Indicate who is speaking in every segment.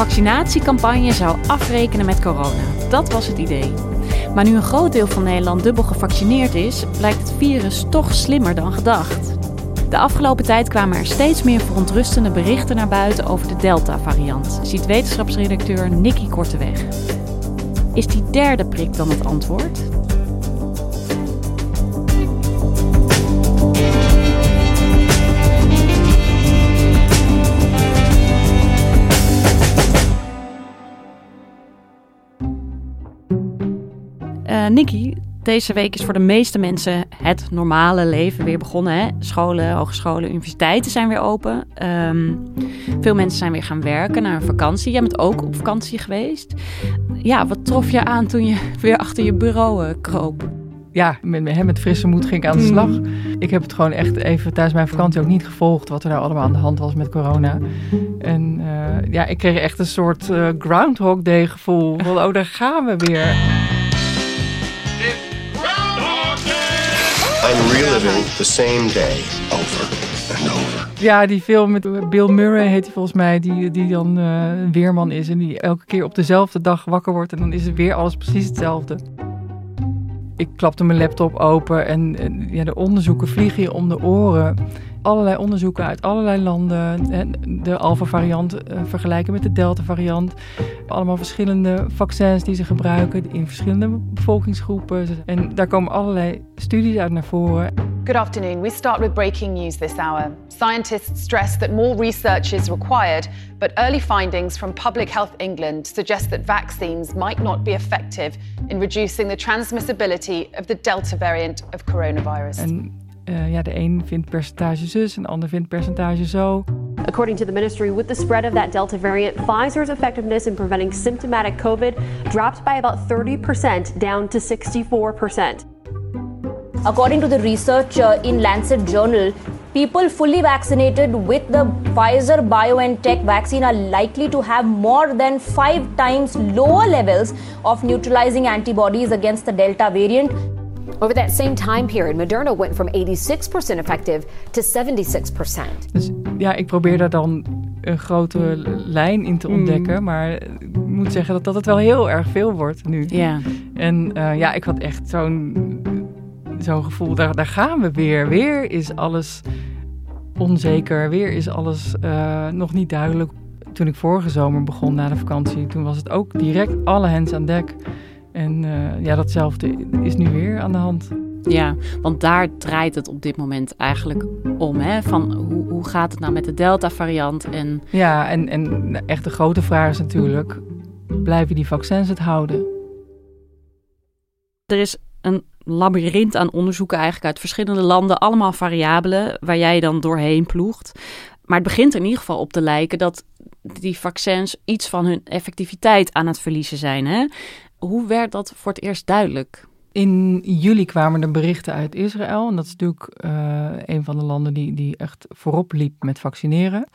Speaker 1: Vaccinatiecampagne zou afrekenen met corona. Dat was het idee. Maar nu een groot deel van Nederland dubbel gevaccineerd is, blijkt het virus toch slimmer dan gedacht. De afgelopen tijd kwamen er steeds meer verontrustende berichten naar buiten over de Delta-variant, ziet wetenschapsredacteur Nicky Korteweg. Is die derde prik dan het antwoord? Uh, Nicky, deze week is voor de meeste mensen het normale leven weer begonnen. Hè? Scholen, hogescholen, universiteiten zijn weer open. Um, veel mensen zijn weer gaan werken naar een vakantie. Jij bent ook op vakantie geweest. Ja, wat trof je aan toen je weer achter je bureau uh, kroop?
Speaker 2: Ja, met, met frisse moed ging ik aan de slag. Mm. Ik heb het gewoon echt even tijdens mijn vakantie ook niet gevolgd wat er nou allemaal aan de hand was met corona. En uh, ja, ik kreeg echt een soort uh, Groundhog Day gevoel. Van, oh, daar gaan we weer.
Speaker 3: I'm reliving the same day over and over.
Speaker 2: Ja, die film met Bill Murray heet hij volgens mij, die, die dan een weerman is en die elke keer op dezelfde dag wakker wordt en dan is het weer alles precies hetzelfde. Ik klapte mijn laptop open en, en ja, de onderzoeken vliegen je om de oren. Allerlei onderzoeken uit allerlei landen. De alpha-variant uh, vergelijken met de delta-variant. Allemaal verschillende vaccins die ze gebruiken in verschillende bevolkingsgroepen. En daar komen allerlei studies uit naar voren.
Speaker 4: Good afternoon. We start with breaking news this hour. Scientists stress that more research is required, but early findings from Public Health England suggest that vaccines might not be effective in reducing the transmissibility of the Delta variant of coronavirus.
Speaker 2: En uh, ja, de een vindt percentage zus, en de ander vindt percentage zo.
Speaker 5: According to the ministry, with the spread of that Delta variant, Pfizer's effectiveness in preventing symptomatic COVID dropped by about 30% down to 64%.
Speaker 6: According to the research uh, in Lancet Journal, people fully vaccinated with the Pfizer BioNTech vaccine are likely to have more than five times lower levels of neutralizing antibodies against the Delta variant.
Speaker 7: Over that same time period, Moderna went from 86% effective to 76%.
Speaker 2: Dus ja, ik probeer daar dan een grote lijn in te ontdekken. Mm. Maar ik moet zeggen dat, dat het wel heel erg veel wordt nu.
Speaker 1: Ja.
Speaker 2: En uh, ja, ik had echt zo'n zo'n gevoel, daar, daar gaan we weer. Weer is alles onzeker, weer is alles uh, nog niet duidelijk. Toen ik vorige zomer begon na de vakantie, toen was het ook direct alle hens aan dek. En uh, ja, datzelfde is nu weer aan de hand.
Speaker 1: Ja, want daar draait het op dit moment eigenlijk om. Hè? Van hoe, hoe gaat het nou met de Delta-variant? En...
Speaker 2: Ja, en, en echt de grote vraag is natuurlijk: blijven die vaccins het houden?
Speaker 1: Er is een labyrint aan onderzoeken eigenlijk uit verschillende landen. Allemaal variabelen waar jij dan doorheen ploegt. Maar het begint in ieder geval op te lijken dat die vaccins iets van hun effectiviteit aan het verliezen zijn. Hè? Hoe werd dat voor het eerst duidelijk?
Speaker 2: In juli kwamen er berichten uit Israël. En dat is natuurlijk uh, een van de landen die, die echt voorop liep met vaccineren.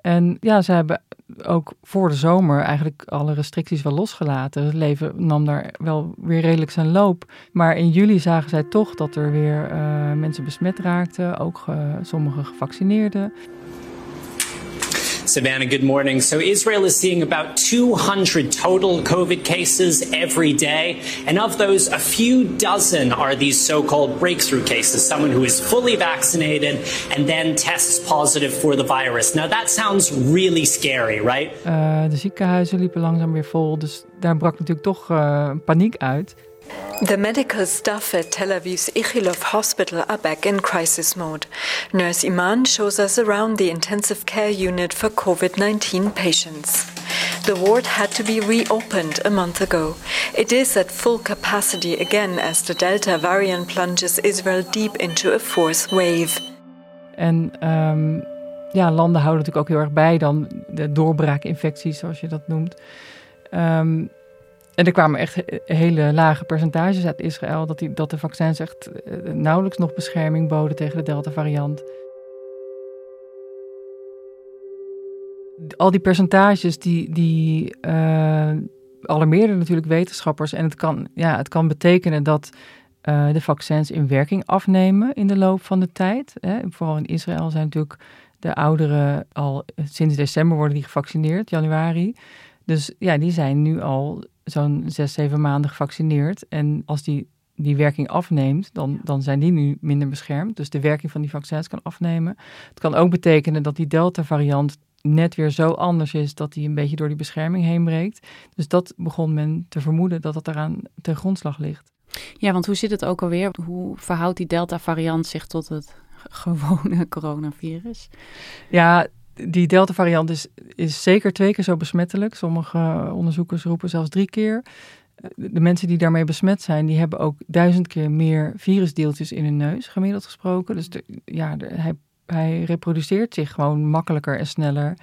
Speaker 2: En ja, ze hebben ook voor de zomer eigenlijk alle restricties wel losgelaten. Het leven nam daar wel weer redelijk zijn loop. Maar in juli zagen zij toch dat er weer uh, mensen besmet raakten, ook uh, sommige gevaccineerden.
Speaker 8: Savannah, good morning. So, Israel is seeing about 200 total COVID cases every day. And of those, a few dozen are these so called breakthrough cases someone who is fully vaccinated and then tests positive for the virus. Now, that sounds really scary, right?
Speaker 2: Uh, de ziekenhuizen liepen langzaam weer vol. Dus daar brak natuurlijk toch uh, paniek uit.
Speaker 9: The medical staff at Tel Aviv's Ichilov Hospital are back in crisis mode. Nurse Iman shows us around the intensive care unit for COVID 19 patients. The ward had to be reopened a month ago. It is at full capacity again as the Delta variant plunges Israel deep into a fourth wave.
Speaker 2: En um, ja, landen houden natuurlijk ook heel erg bij dan de doorbraakinfecties, zoals je dat noemt. Um, En er kwamen echt hele lage percentages uit Israël dat, die, dat de vaccins echt eh, nauwelijks nog bescherming boden tegen de Delta-variant. Al die percentages die, die uh, alarmeerden natuurlijk wetenschappers. En het kan, ja, het kan betekenen dat uh, de vaccins in werking afnemen in de loop van de tijd. Hè. Vooral in Israël zijn natuurlijk de ouderen al sinds december worden die gevaccineerd, januari. Dus ja, die zijn nu al zo'n zes, zeven maanden gevaccineerd. En als die die werking afneemt, dan, dan zijn die nu minder beschermd. Dus de werking van die vaccins kan afnemen. Het kan ook betekenen dat die Delta-variant net weer zo anders is dat die een beetje door die bescherming heen breekt. Dus dat begon men te vermoeden dat dat eraan ten grondslag ligt.
Speaker 1: Ja, want hoe zit het ook alweer? Hoe verhoudt die Delta-variant zich tot het gewone coronavirus?
Speaker 2: Ja, die Delta-variant is, is zeker twee keer zo besmettelijk. Sommige onderzoekers roepen zelfs drie keer. De mensen die daarmee besmet zijn, die hebben ook duizend keer meer virusdeeltjes in hun neus, gemiddeld gesproken. Dus ja, hij, hij reproduceert zich gewoon makkelijker en sneller.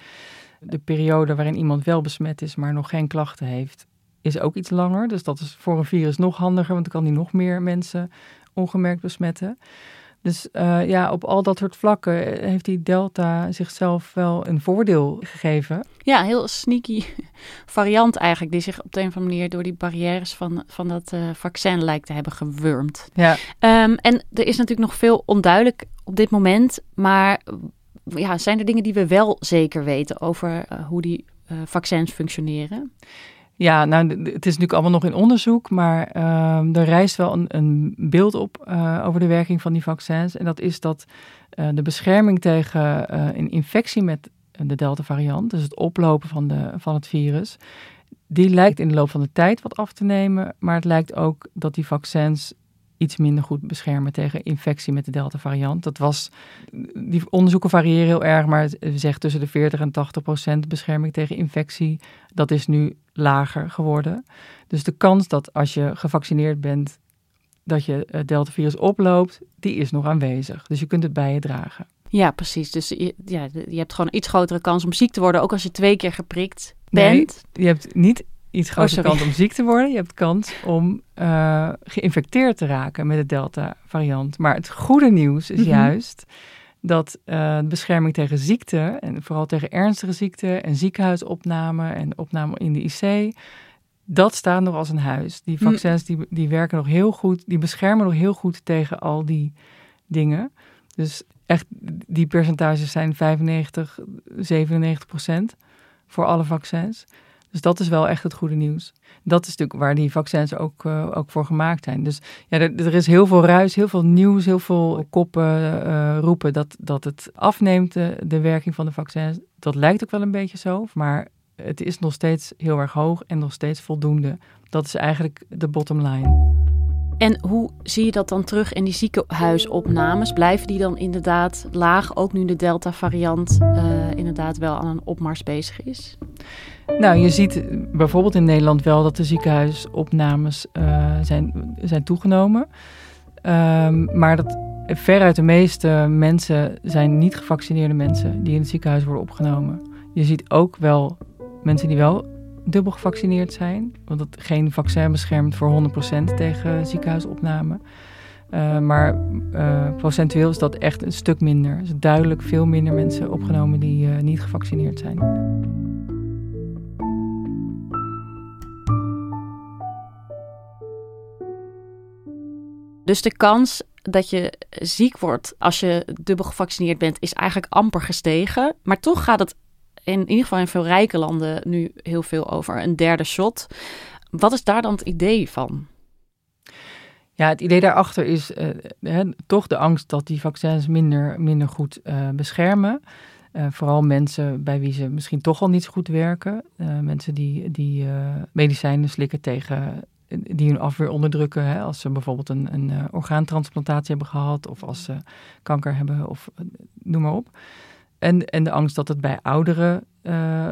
Speaker 2: De periode waarin iemand wel besmet is, maar nog geen klachten heeft, is ook iets langer. Dus dat is voor een virus nog handiger, want dan kan hij nog meer mensen ongemerkt besmetten. Dus uh, ja, op al dat soort vlakken heeft die Delta zichzelf wel een voordeel gegeven.
Speaker 1: Ja, een heel sneaky variant eigenlijk, die zich op de een of andere manier door die barrières van, van dat uh, vaccin lijkt te hebben gewurmd.
Speaker 2: Ja.
Speaker 1: Um, en er is natuurlijk nog veel onduidelijk op dit moment, maar ja, zijn er dingen die we wel zeker weten over uh, hoe die vaccins functioneren?
Speaker 2: Ja, nou, het is natuurlijk allemaal nog in onderzoek, maar uh, er rijst wel een, een beeld op uh, over de werking van die vaccins. En dat is dat uh, de bescherming tegen een infectie met de Delta-variant, dus het oplopen van, de, van het virus, die lijkt in de loop van de tijd wat af te nemen. Maar het lijkt ook dat die vaccins iets minder goed beschermen tegen infectie met de Delta-variant. Dat was, die onderzoeken variëren heel erg, maar het zegt tussen de 40 en 80 procent bescherming tegen infectie. Dat is nu lager geworden. Dus de kans dat als je gevaccineerd bent, dat je het Delta-virus oploopt, die is nog aanwezig. Dus je kunt het bij je dragen.
Speaker 1: Ja, precies. Dus je, ja, je hebt gewoon een iets grotere kans om ziek te worden, ook als je twee keer geprikt bent.
Speaker 2: Nee, je hebt niet iets grotere oh, kans om ziek te worden. Je hebt kans om uh, geïnfecteerd te raken met de Delta-variant. Maar het goede nieuws is mm -hmm. juist dat uh, bescherming tegen ziekte, en vooral tegen ernstige ziekte en ziekenhuisopname en opname in de IC, dat staat nog als een huis. Die vaccins die, die werken nog heel goed, die beschermen nog heel goed tegen al die dingen. Dus echt, die percentages zijn 95, 97 procent voor alle vaccins. Dus dat is wel echt het goede nieuws. Dat is natuurlijk waar die vaccins ook, uh, ook voor gemaakt zijn. Dus ja, er, er, is heel veel ruis, heel veel nieuws, heel veel koppen uh, roepen dat, dat het afneemt, de, de werking van de vaccins. Dat lijkt ook wel een beetje zo, maar het is nog steeds heel erg hoog en nog steeds voldoende. Dat is eigenlijk de bottom line.
Speaker 1: En hoe zie je dat dan terug in die ziekenhuisopnames? Blijven die dan inderdaad laag, ook nu de Delta-variant uh, inderdaad wel aan een opmars bezig is?
Speaker 2: Nou, je ziet bijvoorbeeld in Nederland wel dat de ziekenhuisopnames uh, zijn, zijn toegenomen. Um, maar dat veruit de meeste mensen zijn niet gevaccineerde mensen die in het ziekenhuis worden opgenomen. Je ziet ook wel mensen die wel dubbel gevaccineerd zijn. Want het geen vaccin beschermt voor 100% tegen ziekenhuisopname. Uh, maar uh, procentueel is dat echt een stuk minder. Er zijn duidelijk veel minder mensen opgenomen die uh, niet gevaccineerd zijn.
Speaker 1: Dus de kans dat je ziek wordt als je dubbel gevaccineerd bent, is eigenlijk amper gestegen. Maar toch gaat het in ieder geval in veel rijke landen nu heel veel over een derde shot. Wat is daar dan het idee van?
Speaker 2: Ja, het idee daarachter is uh, toch de angst dat die vaccins minder, minder goed uh, beschermen. Uh, vooral mensen bij wie ze misschien toch al niet zo goed werken. mensen die, die medicijnen slikken tegen die hun afweer onderdrukken. Hè, als ze bijvoorbeeld een, een orgaantransplantatie hebben gehad, of als ze kanker hebben, of noem maar op. En, en de angst dat het bij ouderen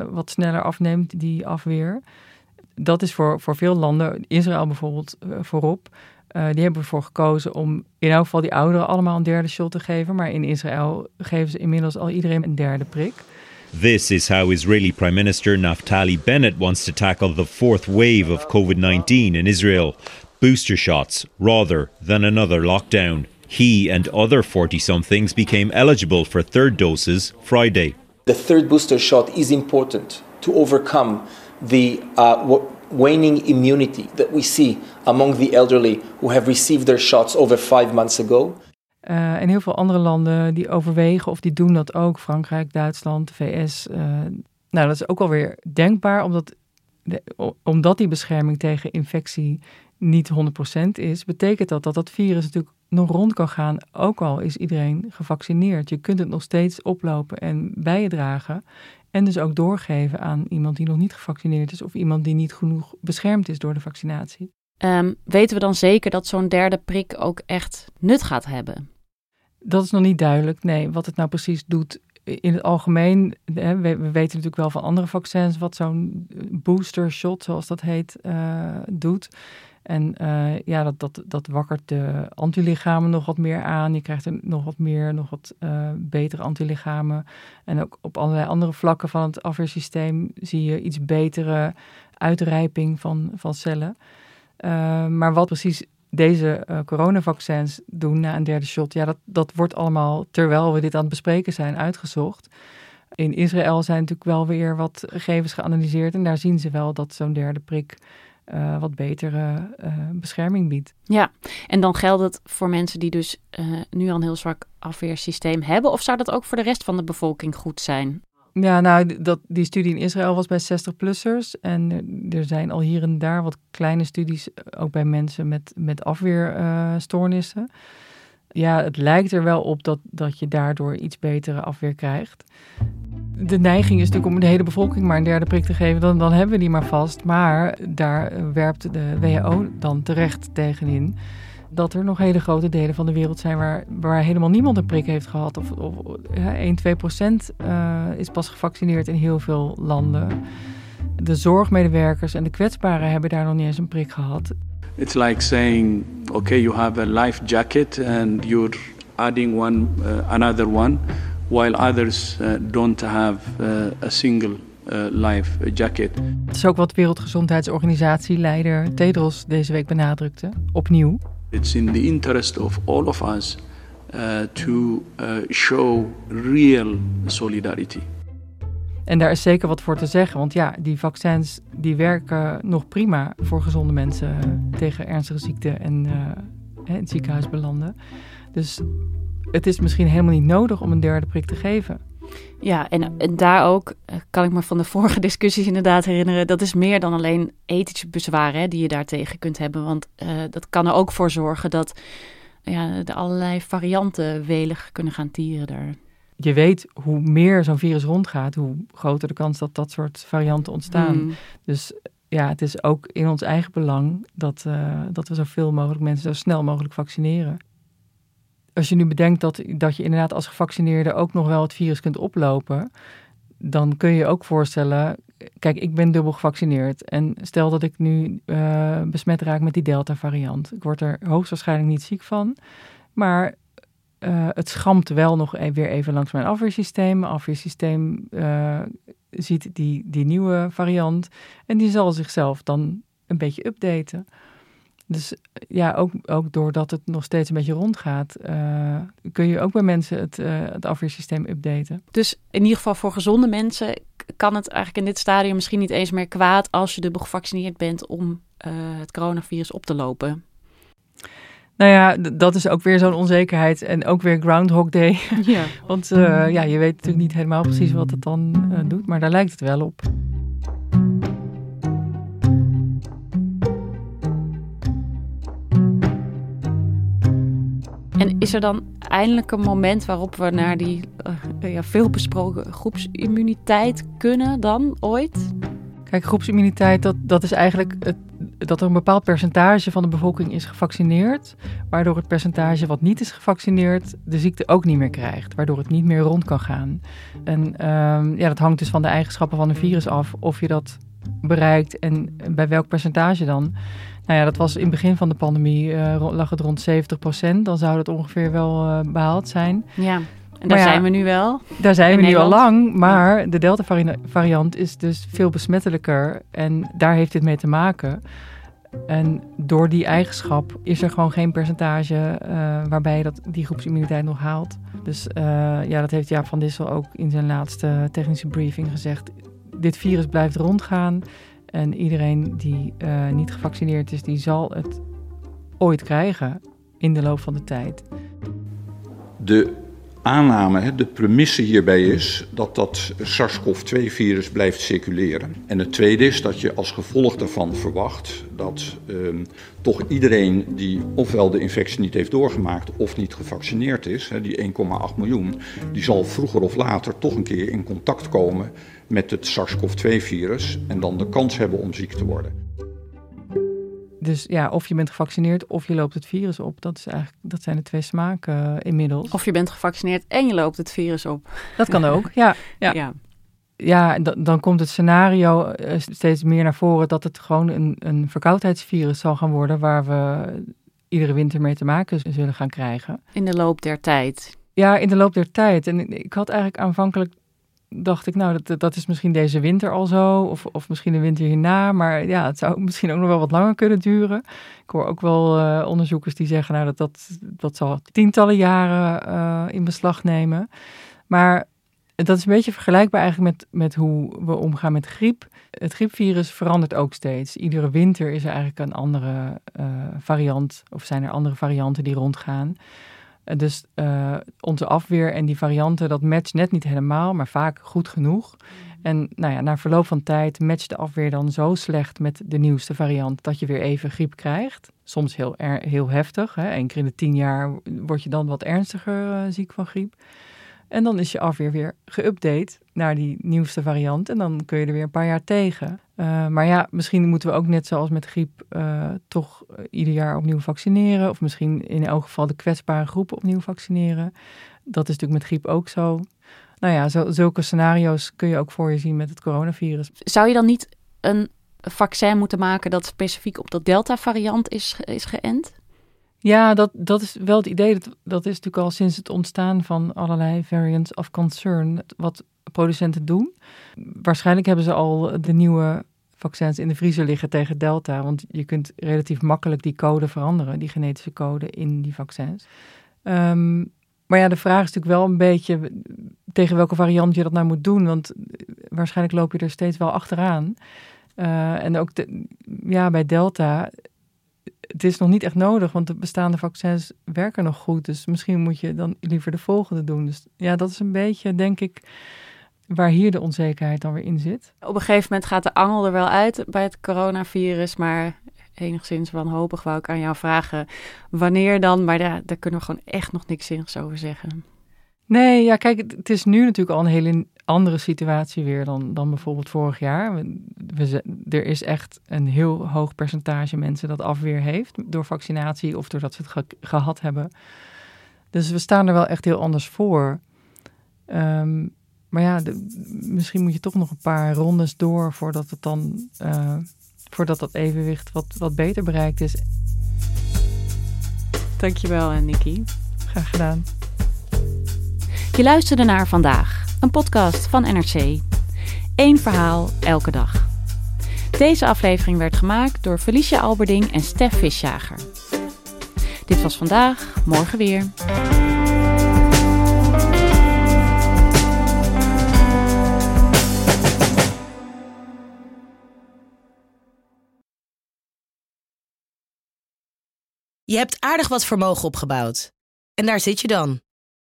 Speaker 2: wat sneller afneemt, die afweer. Dat is voor, voor veel landen, Israël bijvoorbeeld voorop, uh, die hebben ervoor gekozen om in elk geval die ouderen allemaal een derde shot te geven. Maar in Israël geven ze inmiddels al iedereen een derde prik.
Speaker 10: This is how Israeli Prime Minister Naftali Bennett wants to tackle the fourth wave of COVID 19 in Israel. Booster shots rather than another lockdown. He and other 40 somethings became eligible for third doses Friday.
Speaker 11: The third booster shot is important to overcome the uh, waning immunity that we see among the elderly who have received their shots over five months ago.
Speaker 2: Uh, en heel veel andere landen die overwegen of die doen dat ook. Frankrijk, Duitsland, VS. Uh, nou, dat is ook alweer denkbaar, omdat, de, omdat die bescherming tegen infectie niet 100% is, betekent dat dat dat virus natuurlijk nog rond kan gaan, ook al is iedereen gevaccineerd. Je kunt het nog steeds oplopen en bij je dragen. En dus ook doorgeven aan iemand die nog niet gevaccineerd is of iemand die niet genoeg beschermd is door de vaccinatie.
Speaker 1: Um, weten we dan zeker dat zo'n derde prik ook echt nut gaat hebben?
Speaker 2: Dat is nog niet duidelijk. Nee, wat het nou precies doet in het algemeen. Hè, we, we, weten natuurlijk wel van andere vaccins wat zo'n booster shot, zoals dat heet, uh, doet. En uh, ja, dat, dat, dat wakkert de antilichamen nog wat meer aan. Je krijgt er nog wat meer, nog wat uh, betere antilichamen. En ook op allerlei andere vlakken van het afweersysteem zie je iets betere uitrijping van, van cellen. Uh, maar wat precies deze coronavaccins doen na een derde shot, ja, dat, dat wordt allemaal terwijl we dit aan het bespreken zijn uitgezocht. In Israël zijn natuurlijk wel weer wat gegevens geanalyseerd en daar zien ze wel dat zo'n derde prik uh, wat betere uh, bescherming biedt.
Speaker 1: Ja, en dan geldt het voor mensen die dus uh, nu al een heel zwak afweersysteem hebben, of zou dat ook voor de rest van de bevolking goed zijn?
Speaker 2: Ja, nou, dat, die studie in Israël was bij 60-plussers. En er zijn al hier en daar wat kleine studies, ook bij mensen met, met afweerstoornissen. Ja, het lijkt er wel op dat, dat je daardoor iets betere afweer krijgt de neiging is natuurlijk om de hele bevolking maar een derde prik te geven, dan, dan hebben we die maar vast. Maar daar werpt de WHO dan terecht tegenin dat er nog hele grote delen van de wereld zijn waar, waar helemaal niemand een prik heeft gehad. Of, of ja, 1, 2 procent uh, is pas gevaccineerd in heel veel landen. De zorgmedewerkers en de kwetsbaren hebben daar nog niet eens een prik gehad.
Speaker 12: It's like saying, okay, you have a life jacket and you're adding one, uh, another one while others uh, don't have uh, a single uh, life jacket.
Speaker 2: Het is ook wat Wereldgezondheidsorganisatie-leider Tedros deze week benadrukte, opnieuw.
Speaker 12: It's in the interest of all of us to show real solidarity.
Speaker 2: En daar is zeker wat voor te zeggen, want ja, die vaccins die werken nog prima voor gezonde mensen tegen ernstige ziekten en uh, in ziekenhuis belanden. Dus het is misschien helemaal niet nodig om een derde prik te geven.
Speaker 1: Ja, en, en, daar ook eh, kan ik me van de vorige discussies inderdaad herinneren. Dat is meer dan alleen ethische bezwaren hè, die je daartegen kunt hebben. Want dat kan er ook voor zorgen dat ja, de allerlei varianten welig kunnen gaan tieren daar.
Speaker 2: Je weet hoe meer zo'n virus rondgaat, hoe groter de kans dat dat soort varianten ontstaan. Mm. Dus ja, het is ook in ons eigen belang dat, uh, dat we zoveel mogelijk mensen zo snel mogelijk vaccineren als je nu bedenkt dat, dat je inderdaad als gevaccineerde ook nog wel het virus kunt oplopen, dan kun je je ook voorstellen, kijk, ik ben dubbel gevaccineerd en stel dat ik nu uh, besmet raak met die Delta-variant. Ik word er hoogstwaarschijnlijk niet ziek van, maar uh, het schampt wel nog e-, weer even langs mijn afweersysteem. Mijn afweersysteem uh, ziet die, die nieuwe variant en die zal zichzelf dan een beetje updaten. Dus ja, ook, ook doordat het nog steeds een beetje rondgaat, kun je ook bij mensen het, het afweersysteem updaten.
Speaker 1: Dus in ieder geval voor gezonde mensen kan het eigenlijk in dit stadium misschien niet eens meer kwaad als je dubbel gevaccineerd bent om het coronavirus op te lopen.
Speaker 2: Nou ja, dat is ook weer zo'n onzekerheid. En ook weer Groundhog Day.
Speaker 1: Ja.
Speaker 2: Want uh, ja, je weet natuurlijk niet helemaal precies wat het dan uh, doet. Maar daar lijkt het wel op.
Speaker 1: En is er dan eindelijk een moment waarop we naar die uh, ja, veelbesproken groepsimmuniteit kunnen dan ooit?
Speaker 2: Kijk, groepsimmuniteit, dat, dat is eigenlijk het, dat er een bepaald percentage van de bevolking is gevaccineerd, waardoor het percentage wat niet is gevaccineerd de ziekte ook niet meer krijgt, waardoor het niet meer rond kan gaan. En um, ja, dat hangt dus van de eigenschappen van een virus af, of je dat bereikt en bij welk percentage dan. Nou ja, dat was in het begin van de pandemie, uh, lag het rond 70 procent. Dan zou het ongeveer wel uh, behaald zijn.
Speaker 1: Ja, en daar ja, zijn we nu wel.
Speaker 2: Daar zijn we Nederland. nu al lang, maar de Delta-variant is dus veel besmettelijker. En daar heeft dit mee te maken. En door die eigenschap is er gewoon geen percentage uh, waarbij je dat, die groepsimmuniteit nog haalt. Dus ja, dat heeft Jaap van Dissel ook in zijn laatste technische briefing gezegd. Dit virus blijft rondgaan. En iedereen die uh, niet gevaccineerd is, die zal het ooit krijgen in de loop van de tijd.
Speaker 13: De aanname, de premisse hierbij is dat dat SARS-CoV-2-virus blijft circuleren. En het tweede is dat je als gevolg daarvan verwacht dat um, toch iedereen die ofwel de infectie niet heeft doorgemaakt of niet gevaccineerd is, die 1,8 miljoen, die zal vroeger of later toch een keer in contact komen met het SARS-CoV-2-virus en dan de kans hebben om ziek te worden.
Speaker 2: Dus ja, of je bent gevaccineerd of je loopt het virus op. Dat, is eigenlijk, dat zijn de twee smaken uh, inmiddels.
Speaker 1: Of je bent gevaccineerd en je loopt het virus op.
Speaker 2: Dat kan ook, ja. Ja, ja. ja dan, dan komt het scenario uh, steeds meer naar voren dat het gewoon een, een verkoudheidsvirus zal gaan worden... waar we iedere winter mee te maken zullen gaan krijgen.
Speaker 1: In de loop der tijd.
Speaker 2: Ja, in de loop der tijd. En ik had eigenlijk aanvankelijk dacht ik, nou, dat, dat is misschien deze winter al zo, of, of misschien de winter hierna. Maar ja, het zou misschien ook nog wel wat langer kunnen duren. Ik hoor ook wel uh, onderzoekers die zeggen, nou, dat, dat, dat zal tientallen jaren uh, in beslag nemen. Maar dat is een beetje vergelijkbaar eigenlijk met, met hoe we omgaan met griep. Het griepvirus verandert ook steeds. Iedere winter is er eigenlijk een andere uh, variant, of zijn er andere varianten die rondgaan. Dus uh, onze afweer en die varianten, dat matcht net niet helemaal, maar vaak goed genoeg. En nou ja, na verloop van tijd matcht de afweer dan zo slecht met de nieuwste variant dat je weer even griep krijgt. Soms heel, heel heftig. Hè. Eén keer in de tien jaar word je dan wat ernstiger uh, ziek van griep. En dan is je afweer weer geüpdate naar die nieuwste variant. En dan kun je er weer een paar jaar tegen. Uh, maar ja, misschien moeten we ook net zoals met griep uh, toch ieder jaar opnieuw vaccineren. Of misschien in elk geval de kwetsbare groepen opnieuw vaccineren. Dat is natuurlijk met griep ook zo. Nou ja, zulke scenario's kun je ook voor je zien met het coronavirus.
Speaker 1: Zou je dan niet een vaccin moeten maken dat specifiek op dat Delta-variant is, is geënt?
Speaker 2: Ja, dat, dat is wel het idee. Dat, dat is natuurlijk al sinds het ontstaan van allerlei variants of concern wat producenten doen. Waarschijnlijk hebben ze al de nieuwe vaccins in de vriezer liggen tegen Delta. Want je kunt relatief makkelijk die code veranderen, die genetische code in die vaccins. Um, maar ja, de vraag is natuurlijk wel een beetje tegen welke variant je dat nou moet doen. Want waarschijnlijk loop je er steeds wel achteraan. Uh, en ook ja, bij Delta het is nog niet echt nodig, want de bestaande vaccins werken nog goed. Dus misschien moet je dan liever de volgende doen. Dus ja, dat is een beetje, denk ik, waar hier de onzekerheid dan weer in zit.
Speaker 1: Op een gegeven moment gaat de angel er wel uit bij het coronavirus, maar enigszins wanhopig wou ik aan jou vragen wanneer dan. Maar daar, daar kunnen we gewoon echt nog niks zinnigs over zeggen.
Speaker 2: Nee, ja, kijk, het is nu natuurlijk al een hele andere situatie weer dan, dan bijvoorbeeld vorig jaar. We, er is echt een heel hoog percentage mensen dat afweer heeft door vaccinatie of doordat ze het gehad hebben. Dus we staan er wel echt heel anders voor. Um, maar ja, misschien moet je toch nog een paar rondes door voordat het dan, uh, voordat dat evenwicht wat, wat beter bereikt is.
Speaker 1: Dankjewel, Nikki.
Speaker 2: Graag gedaan.
Speaker 1: Je luisterde naar vandaag, een podcast van NRC. Eén verhaal elke dag. Deze aflevering werd gemaakt door Felicia Alberding en Stef Visjager. Dit was vandaag, morgen weer.
Speaker 14: Je hebt aardig wat vermogen opgebouwd. En daar zit je dan,